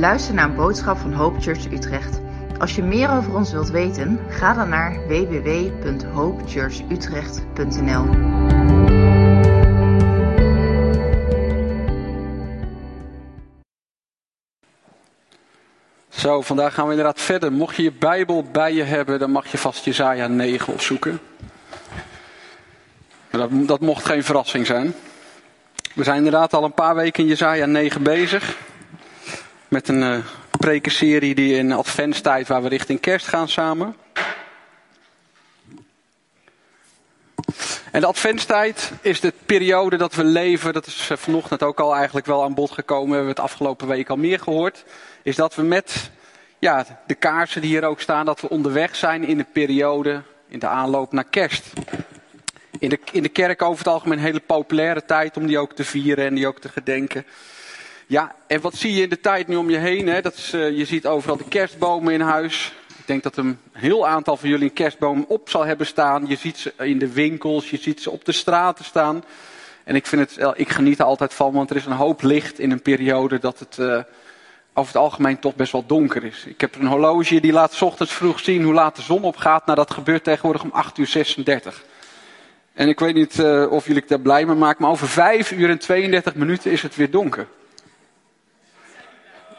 luistert naar een boodschap van Hope Church Utrecht. Als je meer over ons wilt weten, ga dan naar www.hopechurchutrecht.nl. Zo, vandaag gaan we inderdaad verder. Mocht je je Bijbel bij je hebben, dan mag je vast Jezaja 9 opzoeken. Dat, dat mocht geen verrassing zijn. We zijn inderdaad al een paar weken in Jezaja 9 bezig. Met een uh, prekenserie die in adventstijd waar we richting kerst gaan samen. En de adventstijd is de periode dat we leven, dat is vanochtend ook al eigenlijk wel aan bod gekomen, we hebben het afgelopen week al meer gehoord, is dat we met ja, de kaarsen die hier ook staan, dat we onderweg zijn in de periode, in de aanloop naar kerst. In de, in de kerk over het algemeen een hele populaire tijd om die ook te vieren en die ook te gedenken. Ja, en wat zie je in de tijd nu om je heen? Hè? Dat is, uh, je ziet overal de kerstbomen in huis. Ik denk dat een heel aantal van jullie een kerstboom op zal hebben staan. Je ziet ze in de winkels, je ziet ze op de straten staan. En ik, vind het, ik geniet er altijd van, want er is een hoop licht in een periode dat het uh, over het algemeen toch best wel donker is. Ik heb een horloge die laat ochtends vroeg zien hoe laat de zon opgaat. Nou, dat gebeurt tegenwoordig om 8 uur 36. En ik weet niet of jullie daar blij mee maken, maar over 5 uur en 32 minuten is het weer donker.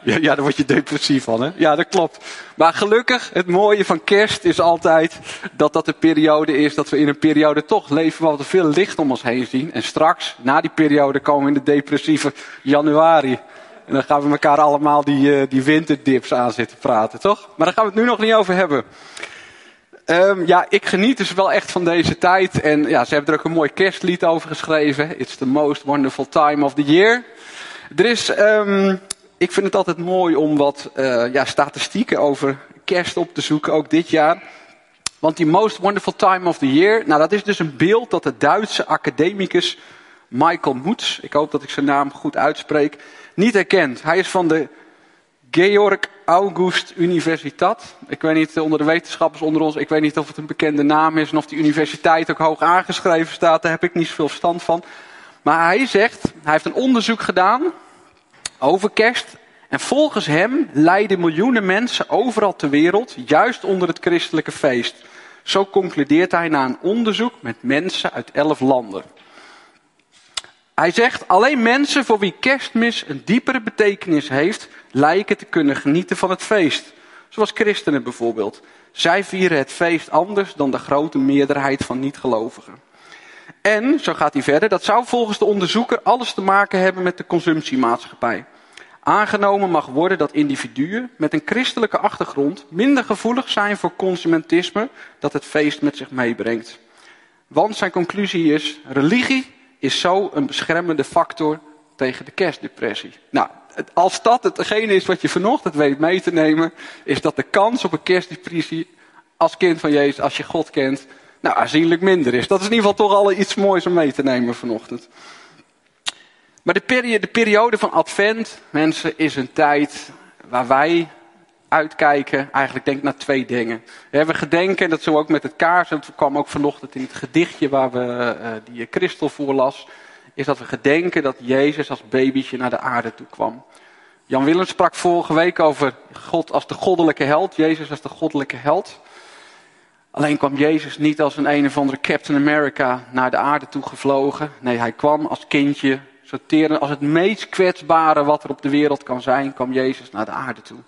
Ja, ja, daar word je depressief van, hè? Ja, dat klopt. Maar gelukkig, het mooie van kerst is altijd dat dat de periode is dat we in een periode toch leven waar we veel licht om ons heen zien. En straks, na die periode, komen we in de depressieve januari. En dan gaan we elkaar allemaal die, uh, die winterdips aan zitten praten, toch? Maar daar gaan we het nu nog niet over hebben. Um, ja, ik geniet dus wel echt van deze tijd. En ja, ze hebben er ook een mooi kerstlied over geschreven. It's the most wonderful time of the year. Er is, um, ik vind het altijd mooi om wat uh, ja, statistieken over kerst op te zoeken, ook dit jaar. Want die most wonderful time of the year, nou dat is dus een beeld dat de Duitse academicus Michael Moets, ik hoop dat ik zijn naam goed uitspreek, niet herkent. Hij is van de Georg August Universiteit. Ik weet niet, onder de wetenschappers onder ons, ik weet niet of het een bekende naam is en of die universiteit ook hoog aangeschreven staat. Daar heb ik niet zoveel verstand van. Maar hij zegt, hij heeft een onderzoek gedaan over kerst. En volgens hem lijden miljoenen mensen overal ter wereld juist onder het christelijke feest. Zo concludeert hij na een onderzoek met mensen uit elf landen. Hij zegt, alleen mensen voor wie kerstmis een diepere betekenis heeft, lijken te kunnen genieten van het feest. Zoals christenen bijvoorbeeld. Zij vieren het feest anders dan de grote meerderheid van niet-gelovigen. En, zo gaat hij verder, dat zou volgens de onderzoeker alles te maken hebben met de consumptiemaatschappij. Aangenomen mag worden dat individuen met een christelijke achtergrond minder gevoelig zijn voor consumentisme dat het feest met zich meebrengt. Want zijn conclusie is, religie is zo een beschermende factor tegen de kerstdepressie. Nou, als dat hetgene is wat je vanochtend weet mee te nemen, is dat de kans op een kerstdepressie als kind van Jezus, als je God kent, nou, aanzienlijk minder is. Dat is in ieder geval toch al iets moois om mee te nemen vanochtend. Maar de periode, de periode van Advent, mensen, is een tijd waar wij uitkijken, eigenlijk denk naar twee dingen. We gedenken, dat zo ook met het kaars, en dat kwam ook vanochtend in het gedichtje waar we uh, die Christel voorlas, is dat we gedenken dat Jezus als babytje naar de aarde toe kwam. Jan Willem sprak vorige week over God als de goddelijke held, Jezus als de goddelijke held. Alleen kwam Jezus niet als een een of andere Captain America naar de aarde toe gevlogen. Nee, hij kwam als kindje, als het meest kwetsbare wat er op de wereld kan zijn, kwam Jezus naar de aarde toe.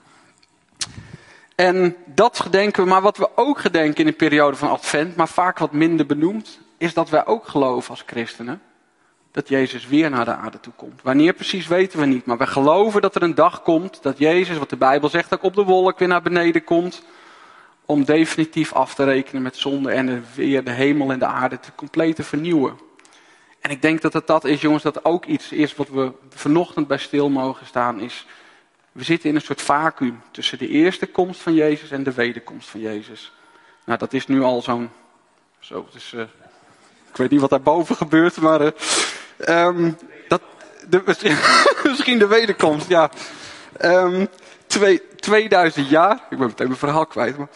En dat gedenken we, maar wat we ook gedenken in de periode van Advent, maar vaak wat minder benoemd, is dat wij ook geloven als christenen dat Jezus weer naar de aarde toe komt. Wanneer precies weten we niet, maar we geloven dat er een dag komt dat Jezus, wat de Bijbel zegt, ook op de wolk weer naar beneden komt. Om definitief af te rekenen met zonde en weer de hemel en de aarde te compleet te vernieuwen. En ik denk dat het dat is, jongens, dat ook iets is wat we vanochtend bij stil mogen staan, is we zitten in een soort vacuüm tussen de eerste komst van Jezus en de wederkomst van Jezus. Nou, dat is nu al zo'n, zo, dus, ik weet niet wat daarboven gebeurt, maar uh, um, dat, de, misschien de wederkomst, ja. Um, twee, 2000 jaar, ik ben meteen mijn verhaal kwijt, maar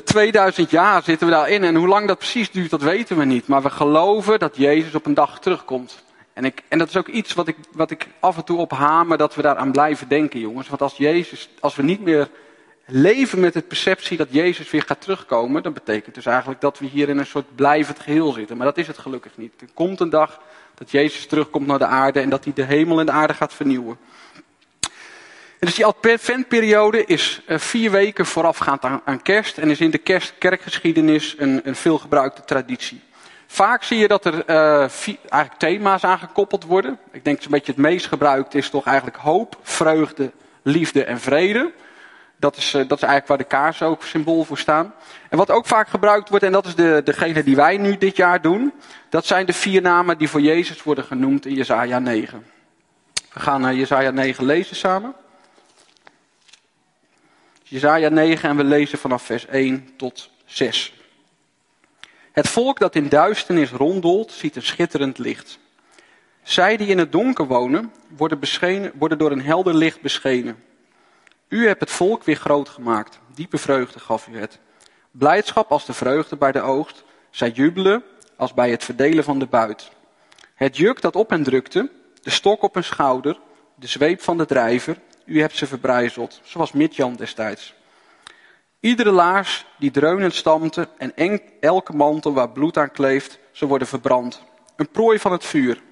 2000 jaar zitten we daarin en hoe lang dat precies duurt, dat weten we niet. Maar we geloven dat Jezus op een dag terugkomt. En, ik, en dat is ook iets wat ik, wat ik af en toe op hamer, dat we daaraan blijven denken, jongens. Want als Jezus, als we niet meer leven met de perceptie dat Jezus weer gaat terugkomen, dan betekent dus eigenlijk dat we hier in een soort blijvend geheel zitten. Maar dat is het gelukkig niet. Er komt een dag dat Jezus terugkomt naar de aarde en dat hij de hemel en de aarde gaat vernieuwen. Dus die adventperiode is eh, vier weken voorafgaand aan, kerst en is in de kerkgeschiedenis een, een veelgebruikte traditie. Vaak zie je dat er vier, eigenlijk thema's aan gekoppeld worden. Ik denk dat een beetje het meest gebruikt is toch eigenlijk hoop, vreugde, liefde en vrede. Dat is, uh, dat is eigenlijk waar de kaarsen ook symbool voor staan. En wat ook vaak gebruikt wordt, en dat is de, degene die wij nu dit jaar doen. Dat zijn de vier namen die voor Jezus worden genoemd in Jezaja 9. We gaan naar Jezaja 9 lezen samen. Jezaja 9 en we lezen vanaf vers 1 tot 6. Het volk dat in duisternis ronddolt, ziet een schitterend licht. Zij die in het donker wonen, worden, worden door een helder licht beschenen. U hebt het volk weer groot gemaakt. Diepe vreugde gaf u het. Blijdschap als de vreugde bij de oogst. Zij jubelen als bij het verdelen van de buit. Het juk dat op hen drukte, de stok op hun schouder, de zweep van de drijver, u hebt ze verbrijzeld, zoals Midjan destijds. Iedere laars die dreunend stampte en elke mantel waar bloed aan kleeft, ze worden verbrand. Een prooi van het vuur.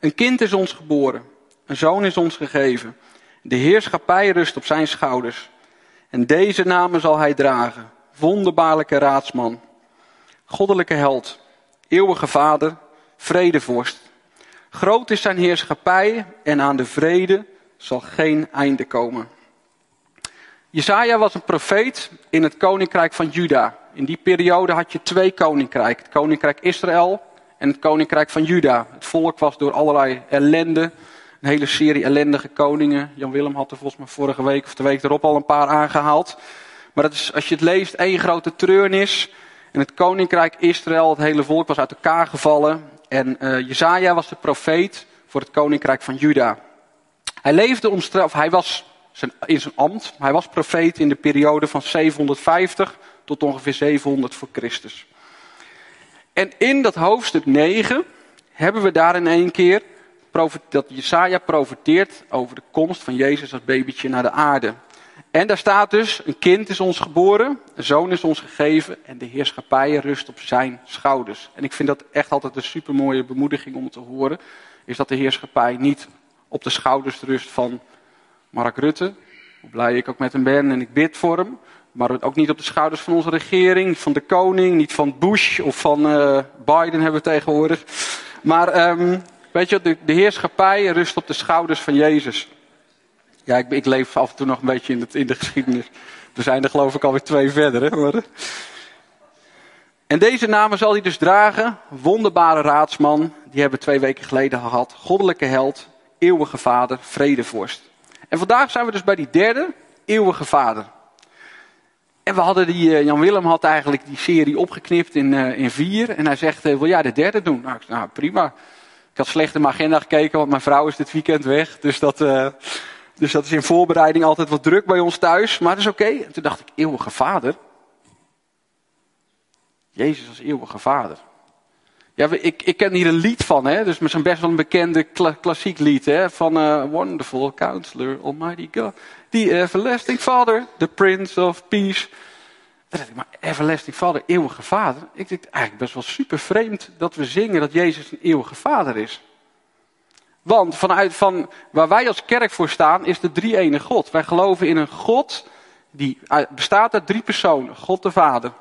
Een kind is ons geboren, een zoon is ons gegeven. De heerschappij rust op zijn schouders. En deze namen zal hij dragen. Wonderbaarlijke raadsman. Goddelijke held. Eeuwige vader. Vredevorst. Groot is zijn heerschappij en aan de vrede zal geen einde komen. Jesaja was een profeet in het koninkrijk van Juda. In die periode had je twee koninkrijken. Het koninkrijk Israël en het koninkrijk van Juda. Het volk was door allerlei ellende, een hele serie ellendige koningen. Jan Willem had er volgens mij vorige week of de week erop al een paar aangehaald. Maar dat is, als je het leest, één grote treurnis. En het koninkrijk Israël, het hele volk was uit elkaar gevallen. En uh, Jezaja was de profeet voor het koninkrijk van Juda. Hij leefde omstraf, hij was in zijn ambt, hij was profeet in de periode van 750 tot ongeveer 700 voor Christus. En in dat hoofdstuk 9 hebben we daar in één keer dat Jesaja profeteert over de komst van Jezus als babytje naar de aarde. En daar staat dus, een kind is ons geboren, een zoon is ons gegeven en de heerschappij rust op zijn schouders. En ik vind dat echt altijd een supermooie bemoediging om te horen, is dat de heerschappij niet op de schouders rust van Mark Rutte, hoe blij ik ook met hem ben en ik bid voor hem. Maar ook niet op de schouders van onze regering, van de koning, niet van Bush of van uh, Biden hebben we tegenwoordig. Maar um, weet je, de, de heerschappij rust op de schouders van Jezus. Ja, ik, ik, leef af en toe nog een beetje in, het, in de geschiedenis. We zijn er geloof ik alweer twee verder. Hè? Maar, en deze namen zal hij dus dragen. Wonderbare raadsman, die hebben we twee weken geleden gehad. Goddelijke held, eeuwige vader, vredevorst. En vandaag zijn we dus bij die derde, eeuwige vader. En we hadden die, eh, Jan Willem had eigenlijk die serie opgeknipt in, uh, in vier. En hij zegt, uh, wil jij de derde doen? Nou, nou, prima. Ik had slecht in mijn agenda gekeken, want mijn vrouw is dit weekend weg. Dus dat, dus dat is in voorbereiding altijd wat druk bij ons thuis. Maar dat is oké. En toen dacht ik, eeuwige vader? Jezus als eeuwige vader. Ja, ik, ik ken hier een lied van, hè? dus zo'n best wel een bekende klassiek lied hè? van uh, Wonderful Counselor, Almighty God. Die Everlasting Father, the Prince of Peace. Dan dacht ik, maar Everlasting Father, eeuwige vader. Ik denk eigenlijk best wel super vreemd dat we zingen dat Jezus een eeuwige vader is. Want vanuit van waar wij als kerk voor staan is de drie ene God. Wij geloven in een God die bestaat uit drie personen. God de Vader,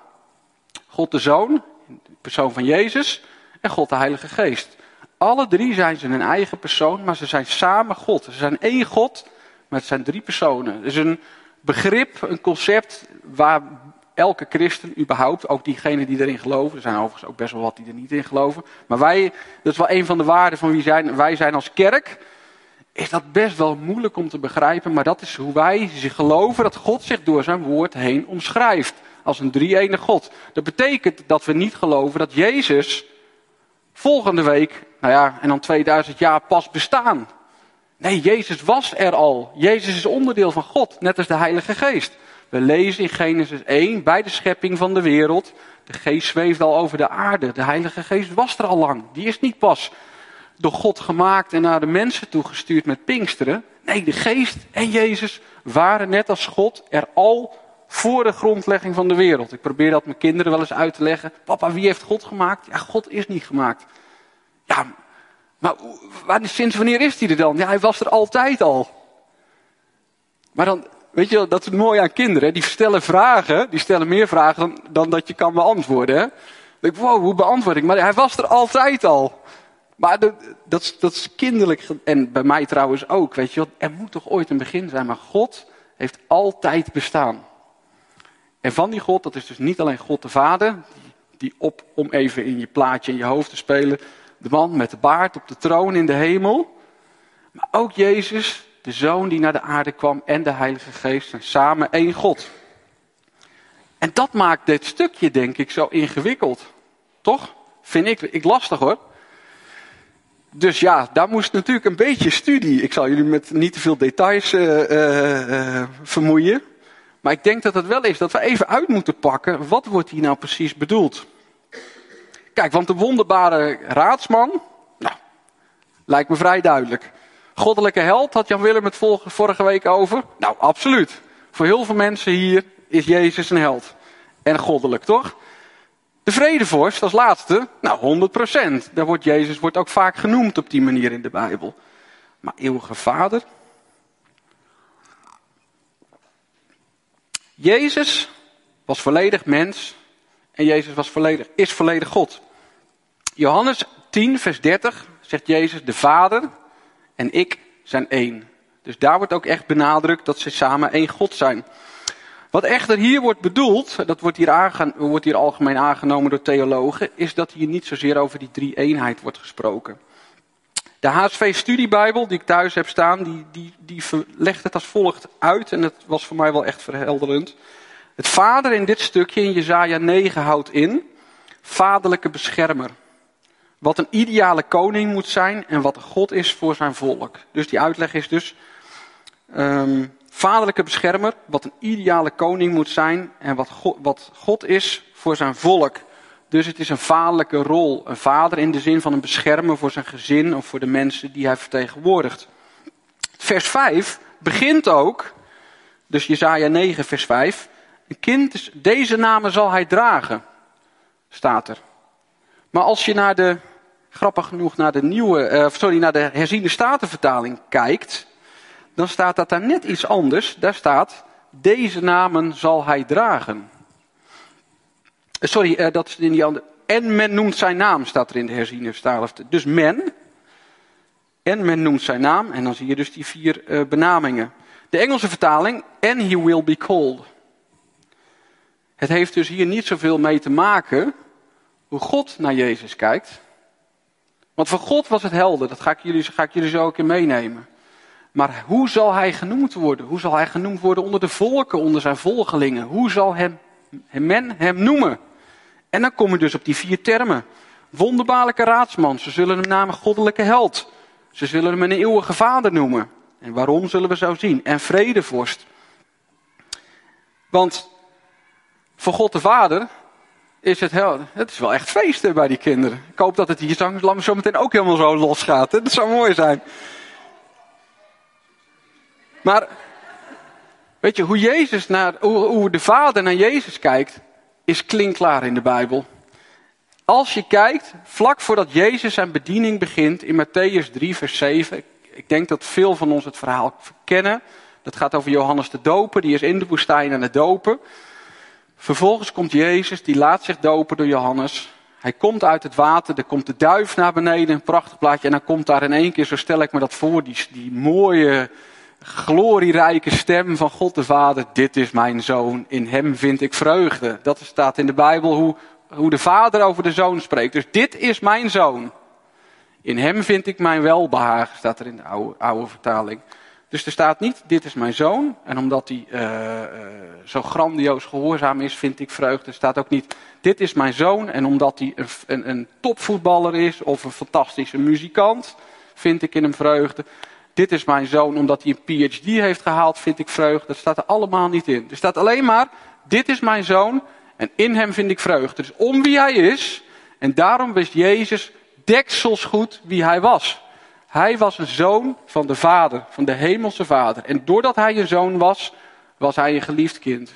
God de Zoon, de persoon van Jezus en God de Heilige Geest. Alle drie zijn ze een eigen persoon, maar ze zijn samen God. Ze zijn één God, maar het zijn drie personen. Het is een begrip, een concept waar elke christen überhaupt, ook diegenen die erin geloven, er zijn overigens ook best wel wat die er niet in geloven, maar wij, dat is wel een van de waarden van wie zijn, wij zijn als kerk, is dat best wel moeilijk om te begrijpen, maar dat is hoe wij geloven dat God zich door zijn woord heen omschrijft. Als een drie-ene God. Dat betekent dat we niet geloven dat Jezus volgende week, nou ja, en dan 2000 jaar pas bestaan. Nee, Jezus was er al. Jezus is onderdeel van God, net als de Heilige Geest. We lezen in Genesis 1, bij de schepping van de wereld, de geest zweeft al over de aarde. De Heilige Geest was er al lang. Die is niet pas door God gemaakt en naar de mensen toegestuurd met Pinksteren. Nee, de geest en Jezus waren net als God er al voor de grondlegging van de wereld. Ik probeer dat mijn kinderen wel eens uit te leggen. Papa, wie heeft God gemaakt? Ja, God is niet gemaakt. Ja, maar sinds wanneer is hij er dan? Ja, hij was er altijd al. Maar dan, weet je, dat is het mooie aan kinderen. Die stellen vragen, die stellen meer vragen dan, dat je kan beantwoorden. Hè? Ik, wow, hoe beantwoord ik? Maar hij was er altijd al. Maar dat, dat, dat is kinderlijk. En bij mij trouwens ook, weet je Er moet toch ooit een begin zijn. Maar God heeft altijd bestaan. En van die God, dat is dus niet alleen God de Vader. Die op, om even in je plaatje in je hoofd te spelen. De man met de baard op de troon in de hemel. Maar ook Jezus, de Zoon die naar de aarde kwam. En de Heilige Geest samen één God. En dat maakt dit stukje, denk ik, zo ingewikkeld. Toch? Vind ik, ik lastig hoor. Dus ja, daar moest natuurlijk een beetje studie. Ik zal jullie met niet te veel details uh, uh, vermoeien. Maar ik denk dat het wel is dat we even uit moeten pakken. Wat wordt hier nou precies bedoeld? Kijk, want de wonderbare raadsman. Nou, lijkt me vrij duidelijk. Goddelijke held had Jan Willem het vorige week over. Nou, absoluut. Voor heel veel mensen hier is Jezus een held. En goddelijk, toch? De vredevorst als laatste, nou 100%. Daar wordt Jezus wordt ook vaak genoemd op die manier in de Bijbel. Maar eeuwige vader? Jezus was volledig mens en Jezus was volledig, is volledig God. Johannes 10, vers 30 zegt Jezus, de Vader en ik zijn één. Dus daar wordt ook echt benadrukt dat ze samen één God zijn. Wat echter hier wordt bedoeld, dat wordt hier, wordt hier algemeen aangenomen door theologen, is dat hier niet zozeer over die drie eenheid wordt gesproken. De HSV-studiebijbel die ik thuis heb staan, die, die, die legt het als volgt uit en dat was voor mij wel echt verhelderend. Het vader in dit stukje in Jezaja 9 houdt in, vaderlijke beschermer. Wat een ideale koning moet zijn en wat God is voor zijn volk. Dus die uitleg is dus, um, vaderlijke beschermer, wat een ideale koning moet zijn en wat wat God is voor zijn volk. Dus het is een vaderlijke rol. Een vader in de zin van een beschermer voor zijn gezin of voor de mensen die hij vertegenwoordigt. Vers 5 begint ook, dus Jezaja 9 vers 5. Een kind, deze namen zal hij dragen, staat er. Maar als je naar de, grappig genoeg, naar de nieuwe, uh, sorry, naar de herziende statenvertaling kijkt, dan staat dat daar net iets anders. Daar staat, deze namen zal hij dragen. Eh, sorry, uh, dat is in die andere. En men noemt zijn naam, staat er in de herziene Dus men. En men noemt zijn naam. En dan zie je dus die vier uh, benamingen. De Engelse vertaling, and he will be called. Het heeft dus hier niet zoveel mee te maken hoe God naar Jezus kijkt. Want voor God was het helder, dat ga ik jullie, ga ik jullie zo ook meenemen. Maar hoe zal hij genoemd worden? Hoe zal hij genoemd worden onder de volken, onder zijn volgelingen? Hoe zal hem, men hem noemen? En dan kom je dus op die vier termen. Wonderbaarlijke raadsman, ze zullen hem namen goddelijke held. Ze zullen hem een eeuwige vader noemen. En waarom zullen we zo zien? En vredevorst. Want voor God de Vader is het, het is wel echt feesten bij die kinderen. Ik hoop dat het hier zo meteen ook helemaal zo losgaat. Dat zou mooi zijn. Maar weet je, hoe, Jezus naar, hoe de Vader naar Jezus kijkt, is klinkklaar in de Bijbel. Als je kijkt, vlak voordat Jezus zijn bediening begint in Matthäus 3, vers 7. Ik denk dat veel van ons het verhaal kennen. Dat gaat over Johannes de Doper, die is in de woestijn aan het dopen. Vervolgens komt Jezus, die laat zich dopen door Johannes. Hij komt uit het water, er komt de duif naar beneden, een prachtig plaatje. En dan komt daar in één keer, zo stel ik me dat voor, die, die mooie glorierijke stem van God de Vader. Dit is mijn zoon, in hem vind ik vreugde. Dat staat in de Bijbel hoe, hoe de Vader over de zoon spreekt. Dus dit is mijn zoon. In hem vind ik mijn welbehagen, staat er in de oude, oude vertaling. Dus er staat niet, dit is mijn zoon. En omdat hij uh, uh, zo grandioos gehoorzaam is, vind ik vreugde. Er staat ook niet, dit is mijn zoon. En omdat hij een, een, een topvoetballer is of een fantastische muzikant, vind ik in hem vreugde. Dit is mijn zoon omdat hij een PhD heeft gehaald, vind ik vreugde. Dat staat er allemaal niet in. Er staat alleen maar, dit is mijn zoon en in hem vind ik vreugde. Dus om wie hij is. En daarom wist Jezus, dekselsgoed wie hij was. Hij was een zoon van de Vader, van de Hemelse Vader. En doordat hij een zoon was, was hij een geliefd kind.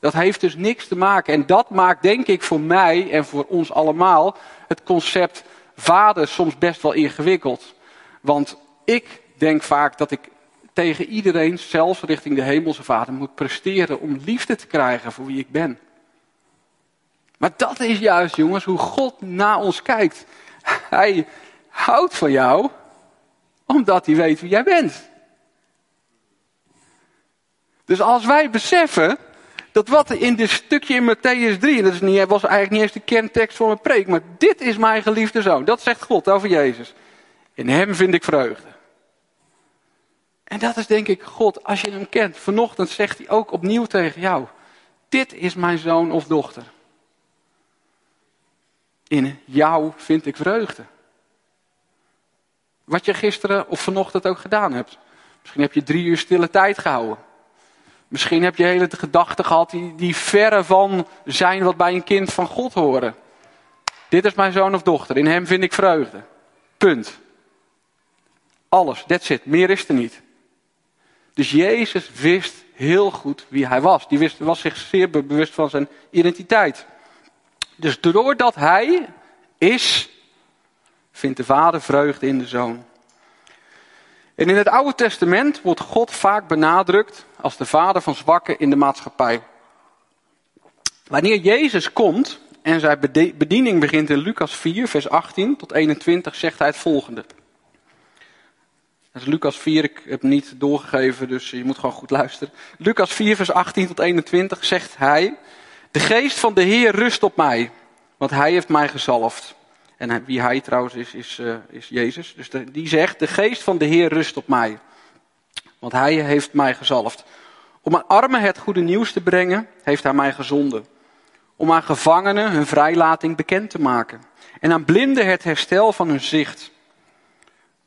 Dat heeft dus niks te maken. En dat maakt, denk ik, voor mij en voor ons allemaal het concept vader soms best wel ingewikkeld. Want ik denk vaak dat ik tegen iedereen, zelfs richting de Hemelse Vader, moet presteren om liefde te krijgen voor wie ik ben. Maar dat is juist, jongens, hoe God naar ons kijkt. Hij houdt van jou omdat hij weet wie jij bent. Dus als wij beseffen dat wat in dit stukje in Matthäus 3, dat is niet, was eigenlijk niet eens de kerntekst voor mijn preek, maar dit is mijn geliefde zoon. Dat zegt God over Jezus. In hem vind ik vreugde. En dat is denk ik God, als je hem kent. Vanochtend zegt hij ook opnieuw tegen jou. Dit is mijn zoon of dochter. In jou vind ik vreugde. Wat je gisteren of vanochtend ook gedaan hebt. Misschien heb je drie uur stille tijd gehouden. Misschien heb je hele gedachten gehad die, die verre van zijn wat bij een kind van God horen. Dit is mijn zoon of dochter, in hem vind ik vreugde. Punt. Alles, that's it, meer is er niet. Dus Jezus wist heel goed wie hij was. Die wist, was zich zeer bewust van zijn identiteit. Dus doordat hij is, vindt de vader vreugde in de zoon. En in het Oude Testament wordt God vaak benadrukt als de vader van zwakken in de maatschappij. Wanneer Jezus komt en zijn bediening begint in Lucas 4, vers 18 tot 21, zegt hij het volgende. Dat is Lucas 4, ik heb niet doorgegeven, dus je moet gewoon goed luisteren. Lucas 4, vers 18 tot 21 zegt hij: De geest van de Heer rust op mij, want hij heeft mij gezalfd. En wie hij trouwens is, is, uh, is Jezus. Dus die zegt: De geest van de Heer rust op mij, want hij heeft mij gezalfd. Om aan armen het goede nieuws te brengen, heeft hij mij gezonden. Om aan gevangenen hun vrijlating bekend te maken. En aan blinden het herstel van hun zicht.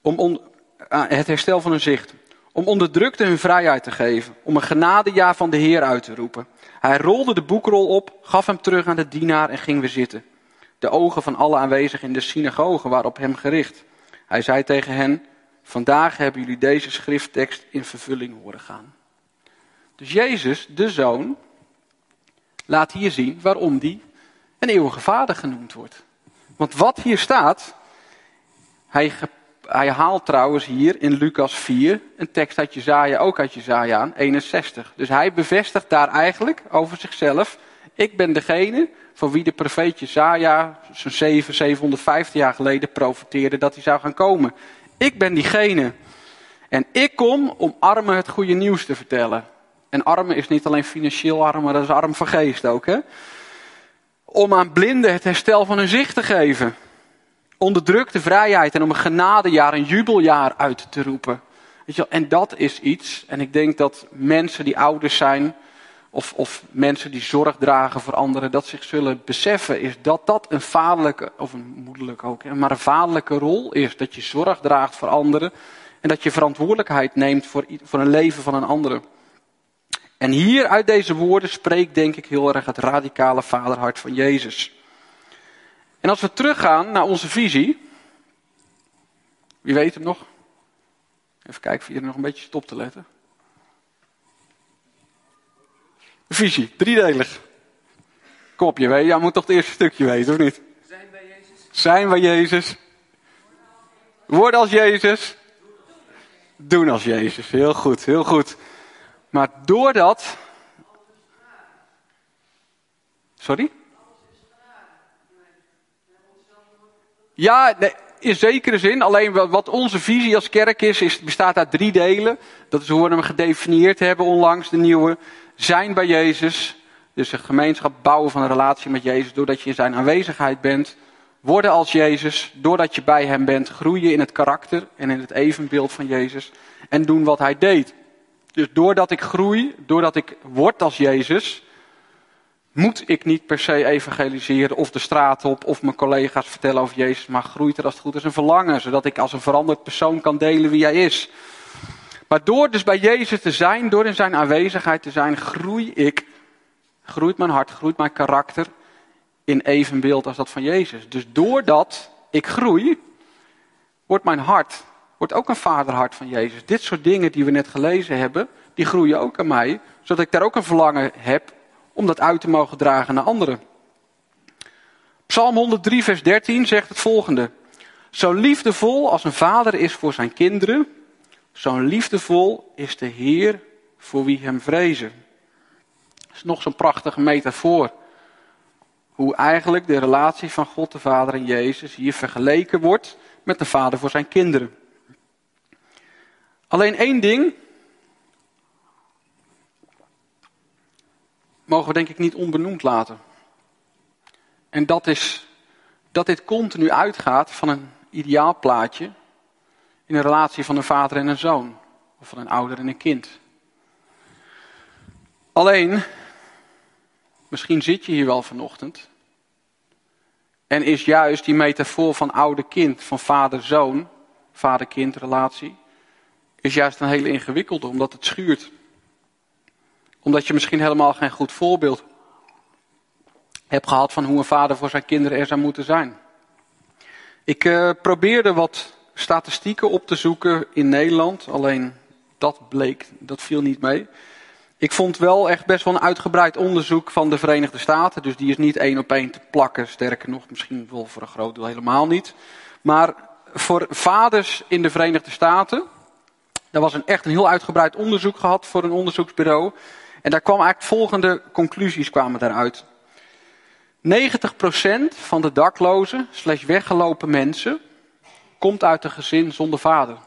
Om on, het herstel van hun zicht. Om onderdrukten hun vrijheid te geven. Om een genadejaar van de Heer uit te roepen. Hij rolde de boekrol op, gaf hem terug aan de dienaar en ging weer zitten. De ogen van alle aanwezigen in de synagoge waren op hem gericht. Hij zei tegen hen: Vandaag hebben jullie deze schrifttekst in vervulling horen gaan. Dus Jezus, de zoon, laat hier zien waarom die een eeuwige vader genoemd wordt. Want wat hier staat, hij, hij haalt trouwens hier in Lucas 4 een tekst uit Jezaja, ook uit Jezaja aan, 61. Dus hij bevestigt daar eigenlijk over zichzelf, ik ben degene van wie de profeet Jezaja zo'n 7, 750 jaar geleden profeteerde dat hij zou gaan komen. Ik ben diegene. En ik kom om armen het goede nieuws te vertellen. En armen is niet alleen financieel arm, maar dat is arm van geest ook. Hè? Om aan blinden het herstel van hun zicht te geven. Onderdrukte vrijheid en om een genadejaar, een jubeljaar uit te roepen. Weet je wel? En dat is iets, en ik denk dat mensen die ouders zijn, of, of mensen die zorg dragen voor anderen, dat zich zullen beseffen, is dat dat een vaderlijke, of een moederlijke ook, maar een vaderlijke rol is. Dat je zorg draagt voor anderen en dat je verantwoordelijkheid neemt voor, voor een leven van een andere. En hier uit deze woorden spreekt denk ik heel erg het radicale vaderhart van Jezus. En als we teruggaan naar onze visie. Wie weet hem nog? Even kijken of je er nog een beetje stop te letten. Visie, driedelig. Kom op, je weet, jij moet toch het eerste stukje weten, of niet? Zijn bij Jezus. Zijn bij Jezus. Worden als Jezus. Doen als Jezus. Heel goed, heel goed. Maar doordat. Sorry? Ja, in zekere zin. Alleen wat onze visie als kerk is, is bestaat uit drie delen. Dat is hoe we hem gedefinieerd hebben onlangs, de nieuwe. Zijn bij Jezus. Dus een gemeenschap bouwen van een relatie met Jezus. Doordat je in zijn aanwezigheid bent. Worden als Jezus. Doordat je bij hem bent. Groeien in het karakter en in het evenbeeld van Jezus. En doen wat hij deed. Dus doordat ik groei, doordat ik word als Jezus, moet ik niet per se evangeliseren of de straat op of mijn collega's vertellen over Jezus, maar groeit er als het goed is een verlangen, zodat ik als een veranderd persoon kan delen wie hij is. Maar door dus bij Jezus te zijn, door in zijn aanwezigheid te zijn, groei ik, groeit mijn hart, groeit mijn karakter in evenbeeld als dat van Jezus. Dus doordat ik groei, wordt mijn hart wordt ook een vaderhart van Jezus. Dit soort dingen die we net gelezen hebben, die groeien ook aan mij, zodat ik daar ook een verlangen heb om dat uit te mogen dragen naar anderen. Psalm 103, vers 13 zegt het volgende. Zo liefdevol als een vader is voor zijn kinderen, zo liefdevol is de Heer voor wie hem vrezen. Dat is nog zo'n prachtige metafoor. Hoe eigenlijk de relatie van God de Vader en Jezus hier vergeleken wordt met de Vader voor zijn kinderen. Alleen één ding mogen we denk ik niet onbenoemd laten. En dat is dat dit continu uitgaat van een ideaalplaatje in een relatie van een vader en een zoon. Of van een ouder en een kind. Alleen, misschien zit je hier wel vanochtend. En is juist die metafoor van oude-kind, van vader-zoon, vader-kind relatie, is juist een hele ingewikkelde, omdat het schuurt. Omdat je misschien helemaal geen goed voorbeeld hebt gehad van hoe een vader voor zijn kinderen er zou moeten zijn. Ik uh, probeerde wat statistieken op te zoeken in Nederland, alleen dat bleek, dat viel niet mee. Ik vond wel echt best wel een uitgebreid onderzoek van de Verenigde Staten. Dus die is niet één op één te plakken. Sterker nog, misschien wel voor een groot deel helemaal niet. Maar voor vaders in de Verenigde Staten er was een echt een heel uitgebreid onderzoek gehad voor een onderzoeksbureau. En daar kwam eigenlijk volgende conclusies kwamen daaruit. 90% van de daklozen slash weggelopen mensen komt uit een gezin zonder vader.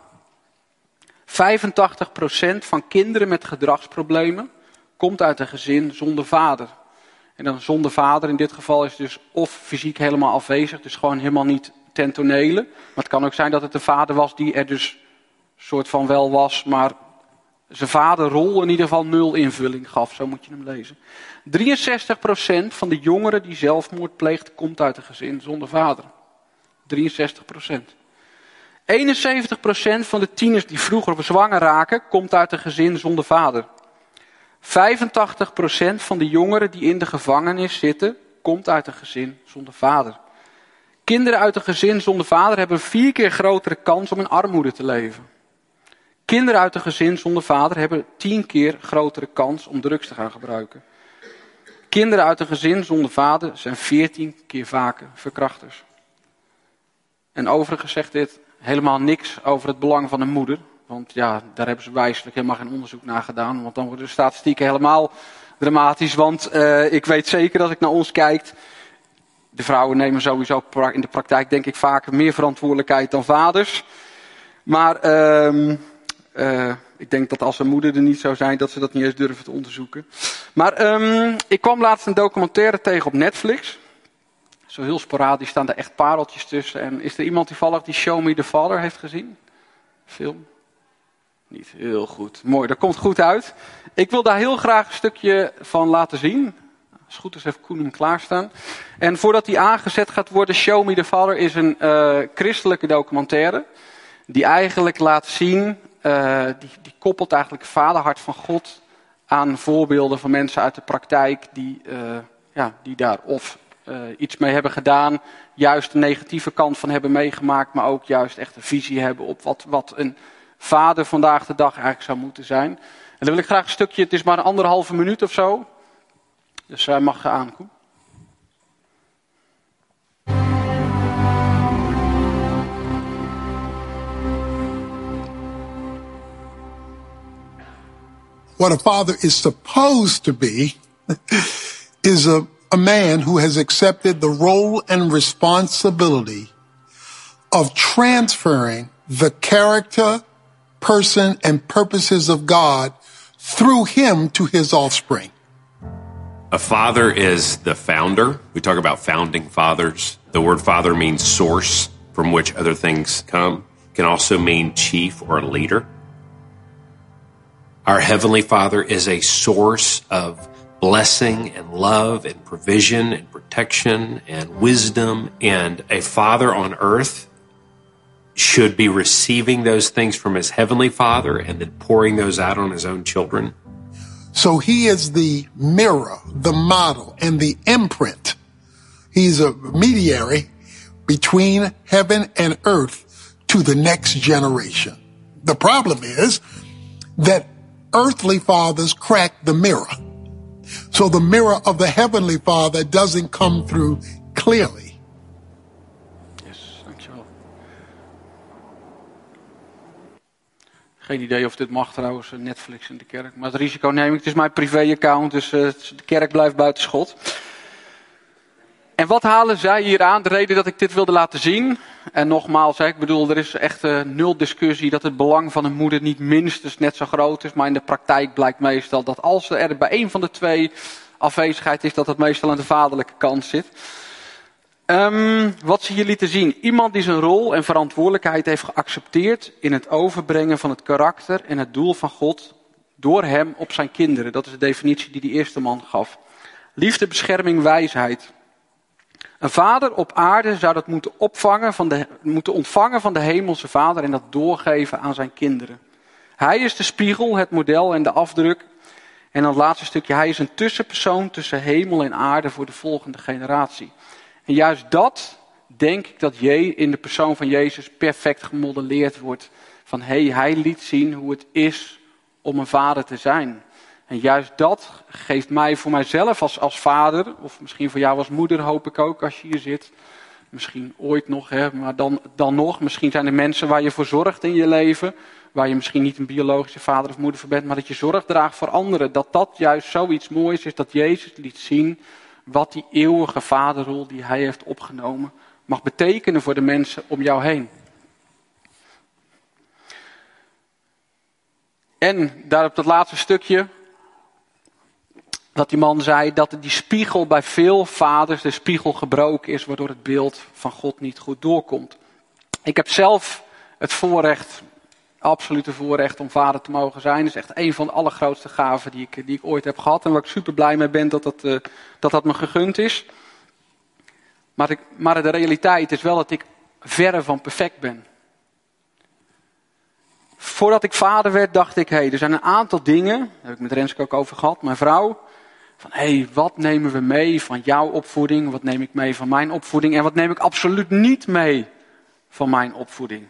85% van kinderen met gedragsproblemen komt uit een gezin zonder vader. En dan zonder vader in dit geval is dus of fysiek helemaal afwezig, dus gewoon helemaal niet ten. Maar het kan ook zijn dat het een vader was die er dus soort van wel was, maar zijn vaderrol in ieder geval nul invulling gaf. Zo moet je hem lezen. 63% van de jongeren die zelfmoord pleegt, komt uit een gezin zonder vader. 63%. 71% van de tieners die vroeger zwanger raken, komt uit een gezin zonder vader. 85% van de jongeren die in de gevangenis zitten, komt uit een gezin zonder vader. Kinderen uit een gezin zonder vader hebben vier keer grotere kans om in armoede te leven. Kinderen uit een gezin zonder vader hebben tien keer grotere kans om drugs te gaan gebruiken. Kinderen uit een gezin zonder vader zijn veertien keer vaker verkrachters. En overigens zegt dit helemaal niks over het belang van een moeder. Want ja, daar hebben ze wijselijk helemaal geen onderzoek naar gedaan. Want dan worden de statistieken helemaal dramatisch. Want uh, ik weet zeker als ik naar ons kijk. De vrouwen nemen sowieso in de praktijk denk ik vaker meer verantwoordelijkheid dan vaders. Maar uh, uh, ik denk dat als een moeder er niet zou zijn, dat ze dat niet eens durven te onderzoeken. Maar um, ik kwam laatst een documentaire tegen op Netflix. Zo heel sporadisch staan er echt pareltjes tussen. En is er iemand toevallig die Show Me the Father heeft gezien? Film? Niet heel goed. Mooi, dat komt goed uit. Ik wil daar heel graag een stukje van laten zien. Als het goed is, heeft Koen hem klaarstaan. En voordat die aangezet gaat worden, Show Me the Father is een uh, christelijke documentaire. Die eigenlijk laat zien uh, die, die, koppelt eigenlijk vaderhart van God aan voorbeelden van mensen uit de praktijk die, uh, ja, die daar of uh, iets mee hebben gedaan, juist de negatieve kant van hebben meegemaakt, maar ook juist echt een visie hebben op wat, wat een vader vandaag de dag eigenlijk zou moeten zijn. En dan wil ik graag een stukje, het is maar een anderhalve minuut of zo, dus hij mag aankomen. What a father is supposed to be is a, a man who has accepted the role and responsibility of transferring the character, person, and purposes of God through him to his offspring. A father is the founder. We talk about founding fathers. The word father means source from which other things come. It can also mean chief or leader. Our Heavenly Father is a source of blessing and love and provision and protection and wisdom. And a father on earth should be receiving those things from his Heavenly Father and then pouring those out on his own children. So he is the mirror, the model, and the imprint. He's a mediary between heaven and earth to the next generation. The problem is that earthly fathers crack the mirror. So the mirror of the heavenly father doesn't come through clearly. Yes, dankjewel. Geen idee of dit mag trouwens, eh, Netflix in de kerk. Maar het risico neem ik. Het is mijn privé-account, dus uh, de kerk blijft buiten schot. En wat halen zij hier aan? De reden dat ik dit wilde laten zien. En nogmaals, ik bedoel, er is echt uh, nul discussie dat het belang van een moeder niet minstens net zo groot is. Maar in de praktijk blijkt meestal dat als er bij een van de twee afwezigheid is, dat het meestal aan de vaderlijke kant zit. Um, wat ze hier lieten zien. Iemand die zijn rol en verantwoordelijkheid heeft geaccepteerd in het overbrengen van het karakter en het doel van God door hem op zijn kinderen. Dat is de definitie die die eerste man gaf. Liefde, bescherming, wijsheid. Een vader op aarde zou dat moeten, opvangen van de, moeten ontvangen van de hemelse vader en dat doorgeven aan zijn kinderen. Hij is de spiegel, het model en de afdruk. En dan het laatste stukje, hij is een tussenpersoon tussen hemel en aarde voor de volgende generatie. En juist dat denk ik dat je in de persoon van Jezus perfect gemodelleerd wordt. Van hé, hey, hij liet zien hoe het is om een vader te zijn. En juist dat geeft mij voor mijzelf als, als vader, of misschien voor jou als moeder hoop ik ook als je hier zit. Misschien ooit nog, hè, maar dan, dan nog. Misschien zijn er mensen waar je voor zorgt in je leven. Waar je misschien niet een biologische vader of moeder voor bent, maar dat je zorg draagt voor anderen. Dat dat juist zoiets moois is dat Jezus liet zien wat die eeuwige vaderrol die hij heeft opgenomen mag betekenen voor de mensen om jou heen. En daar op dat laatste stukje, dat die man zei dat die spiegel bij veel vaders, de spiegel gebroken is, waardoor het beeld van God niet goed doorkomt. Ik heb zelf het voorrecht, absolute voorrecht om vader te mogen zijn. Dat is echt een van de allergrootste gaven die ik, die ik ooit heb gehad. En waar ik super blij mee ben dat dat, uh, dat, dat me gegund is. Maar, ik, maar de realiteit is wel dat ik verre van perfect ben. Voordat ik vader werd, dacht ik, hé, hey, er zijn een aantal dingen, daar heb ik met Renske ook over gehad, mijn vrouw. Van hé, hey, wat nemen we mee van jouw opvoeding? Wat neem ik mee van mijn opvoeding? En wat neem ik absoluut niet mee van mijn opvoeding?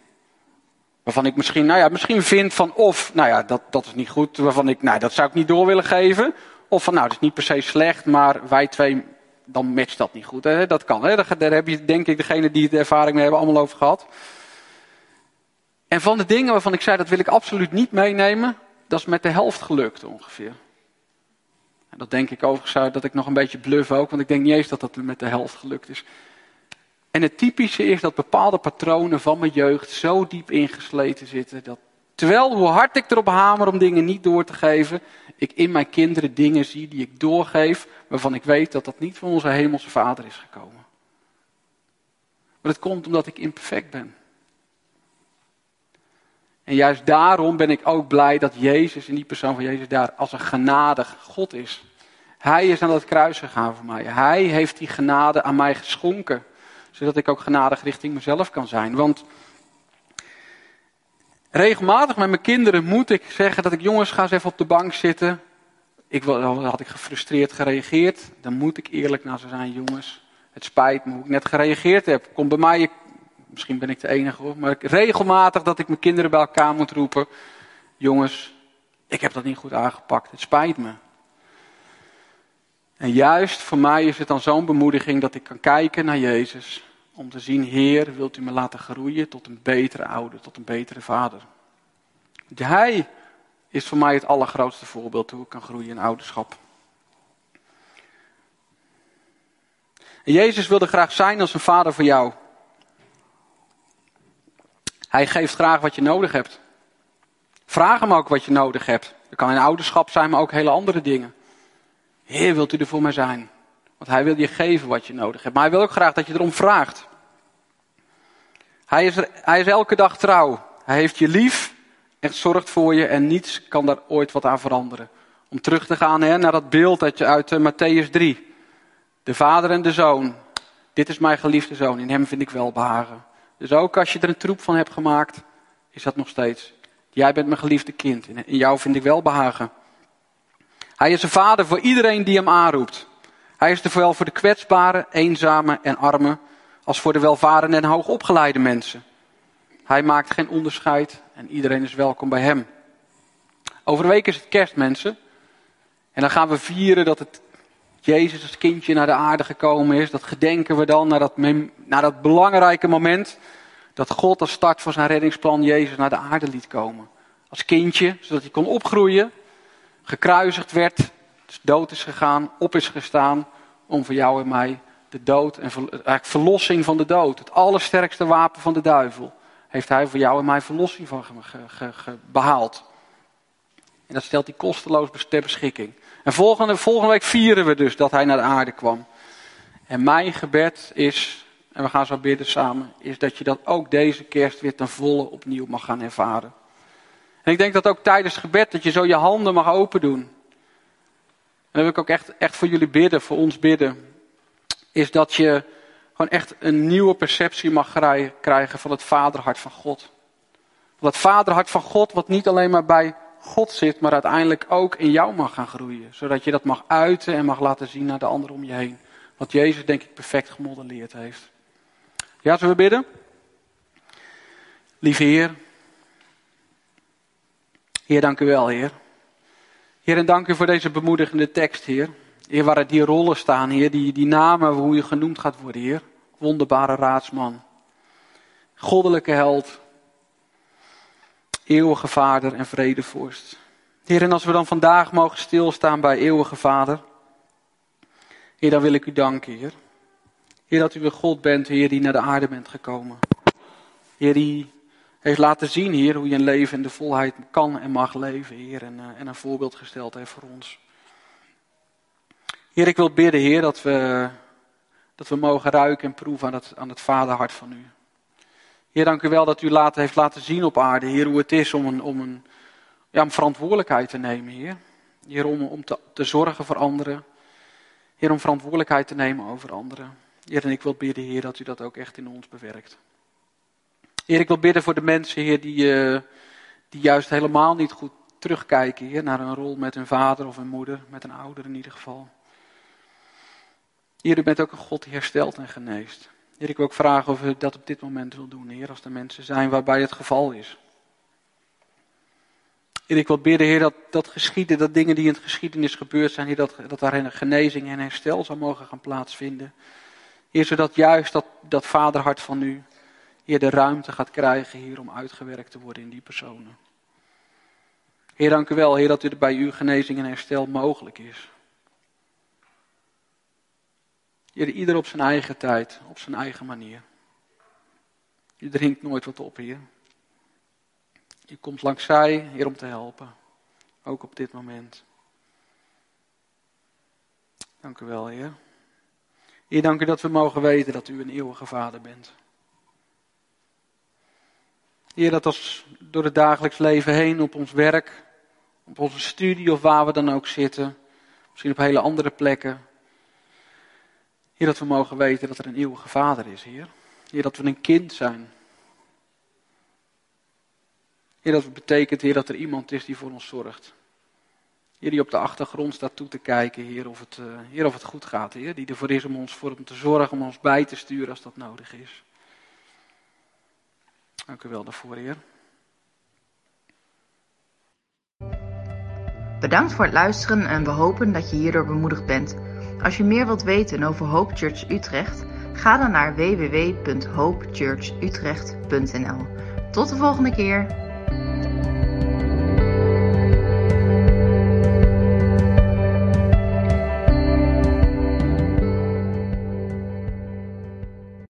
Waarvan ik misschien, nou ja, misschien vind van of, nou ja, dat, dat is niet goed. Waarvan ik, nou, dat zou ik niet door willen geven. Of van, nou, dat is niet per se slecht, maar wij twee, dan matcht dat niet goed. Hè? Dat kan, hè? Daar heb je denk ik degene die de ervaring mee hebben allemaal over gehad. En van de dingen waarvan ik zei, dat wil ik absoluut niet meenemen, dat is met de helft gelukt ongeveer. En dat denk ik overigens dat ik nog een beetje bluff ook, want ik denk niet eens dat dat met de helft gelukt is. En het typische is dat bepaalde patronen van mijn jeugd zo diep ingesleten zitten. Dat terwijl hoe hard ik erop hamer om dingen niet door te geven, ik in mijn kinderen dingen zie die ik doorgeef, waarvan ik weet dat dat niet van onze hemelse vader is gekomen. Maar dat komt omdat ik imperfect ben. En juist daarom ben ik ook blij dat Jezus, in die persoon van Jezus, daar als een genadig God is. Hij is aan dat kruis gegaan voor mij. Hij heeft die genade aan mij geschonken zodat ik ook genadig richting mezelf kan zijn. Want regelmatig met mijn kinderen moet ik zeggen dat ik jongens ga eens even op de bank zitten. Ik had ik gefrustreerd gereageerd. Dan moet ik eerlijk naar ze zijn, jongens. Het spijt me hoe ik net gereageerd heb. Kom bij mij, misschien ben ik de enige hoor, maar regelmatig dat ik mijn kinderen bij elkaar moet roepen. Jongens, ik heb dat niet goed aangepakt. Het spijt me. En juist voor mij is het dan zo'n bemoediging dat ik kan kijken naar Jezus. Om te zien, Heer, wilt u me laten groeien tot een betere ouder, tot een betere vader. Hij is voor mij het allergrootste voorbeeld hoe ik kan groeien in ouderschap. En Jezus wilde graag zijn als een vader voor jou. Hij geeft graag wat je nodig hebt. Vraag hem ook wat je nodig hebt. Dat kan in ouderschap zijn, maar ook hele andere dingen. Heer, wilt u er voor mij zijn? Want hij wil je geven wat je nodig hebt. Maar hij wil ook graag dat je erom vraagt. Hij is, hij is elke dag trouw. Hij heeft je lief en zorgt voor je en niets kan daar ooit wat aan veranderen. Om terug te gaan hè, naar dat beeld uit, uit uh, Matthäus 3. De vader en de zoon. Dit is mijn geliefde zoon, in hem vind ik wel behagen. Dus ook als je er een troep van hebt gemaakt, is dat nog steeds. Jij bent mijn geliefde kind, in jou vind ik wel behagen. Hij is een vader voor iedereen die hem aanroept. Hij is er vooral voor de kwetsbaren, eenzame en armen. als voor de welvarende en hoogopgeleide mensen. Hij maakt geen onderscheid en iedereen is welkom bij hem. Over een week is het kerst, mensen. En dan gaan we vieren dat het Jezus als kindje naar de aarde gekomen is. Dat gedenken we dan naar dat, naar dat belangrijke moment dat God als start van zijn reddingsplan Jezus naar de aarde liet komen. Als kindje, zodat hij kon opgroeien, gekruisigd werd, dood is gegaan, op is gestaan om voor jou en mij de dood en eigenlijk verlossing van de dood, het allersterkste wapen van de duivel, heeft hij voor jou en mij verlossing van behaald. En dat stelt hij kosteloos ter beschikking. En volgende, volgende week vieren we dus dat hij naar de aarde kwam. En mijn gebed is, en we gaan zo bidden samen, is dat je dat ook deze kerst weer ten volle opnieuw mag gaan ervaren. En ik denk dat ook tijdens het gebed dat je zo je handen mag open doen. En dan wil ik ook echt, echt voor jullie bidden, voor ons bidden. Is dat je gewoon echt een nieuwe perceptie mag krijgen van het vaderhart van God. Het vaderhart van God, wat niet alleen maar bij God zit, maar uiteindelijk ook in jou mag gaan groeien. Zodat je dat mag uiten en mag laten zien naar de anderen om je heen. Wat Jezus denk ik perfect gemodelleerd heeft. Ja, zullen we bidden? Lieve Heer. Heer, dank u wel, Heer. Heer, en dank u voor deze bemoedigende tekst, Heer. Heer, waar die rollen staan, Heer, die, die namen, hoe je genoemd gaat worden, Heer. Wonderbare raadsman. Goddelijke held eeuwige Vader en vredevorst. Heer, en als we dan vandaag mogen stilstaan bij eeuwige Vader, Heer, dan wil ik u danken, Heer. Heer, dat u een God bent, Heer, die naar de aarde bent gekomen. Heer, die heeft laten zien, Heer, hoe je een leven in de volheid kan en mag leven, Heer, en, uh, en een voorbeeld gesteld heeft voor ons. Heer, ik wil bidden, Heer, dat we, dat we mogen ruiken en proeven aan het, aan het vaderhart van u. Heer, dank u wel dat u later heeft laten zien op aarde, Heer, hoe het is om een, om een, ja, een verantwoordelijkheid te nemen, Heer. Heer, om, om te, te zorgen voor anderen. Heer, om verantwoordelijkheid te nemen over anderen. Heer, en ik wil bidden, Heer, dat u dat ook echt in ons bewerkt. Heer, ik wil bidden voor de mensen, Heer, die, uh, die juist helemaal niet goed terugkijken, Heer, naar een rol met hun vader of hun moeder, met een ouder in ieder geval. Heer, u bent ook een God die herstelt en geneest. Heer, ik wil ook vragen of u dat op dit moment wil doen, Heer, als er mensen zijn waarbij het geval is. Heer, ik wil bidden, Heer, dat, dat geschieden, dat dingen die in het geschiedenis gebeurd zijn, Heer, dat, dat daar een genezing en herstel zou mogen gaan plaatsvinden. Heer, zodat juist dat, dat vaderhart van u, Heer, de ruimte gaat krijgen, Heer, om uitgewerkt te worden in die personen. Heer, dank u wel, Heer, dat u bij u genezing en herstel mogelijk is. Ieder op zijn eigen tijd, op zijn eigen manier. Je drinkt nooit wat op, Heer. Je komt langs zij, Heer, om te helpen. Ook op dit moment. Dank u wel, Heer. Heer, dank u dat we mogen weten dat u een eeuwige Vader bent. Heer, dat als door het dagelijks leven heen, op ons werk, op onze studie of waar we dan ook zitten, misschien op hele andere plekken, Heer, dat we mogen weten dat er een eeuwige Vader is, Heer. Heer, dat we een kind zijn. Heer, dat betekent, Heer, dat er iemand is die voor ons zorgt. Heer, die op de achtergrond staat toe te kijken, Heer, of het, uh, of het goed gaat, Heer. Die ervoor is om ons voor hem te zorgen, om ons bij te sturen als dat nodig is. Dank u wel daarvoor, Heer. Bedankt voor het luisteren en we hopen dat je hierdoor bemoedigd bent. Als je meer wilt weten over Hope Church Utrecht, ga dan naar www.hopechurchutrecht.nl. Tot de volgende keer.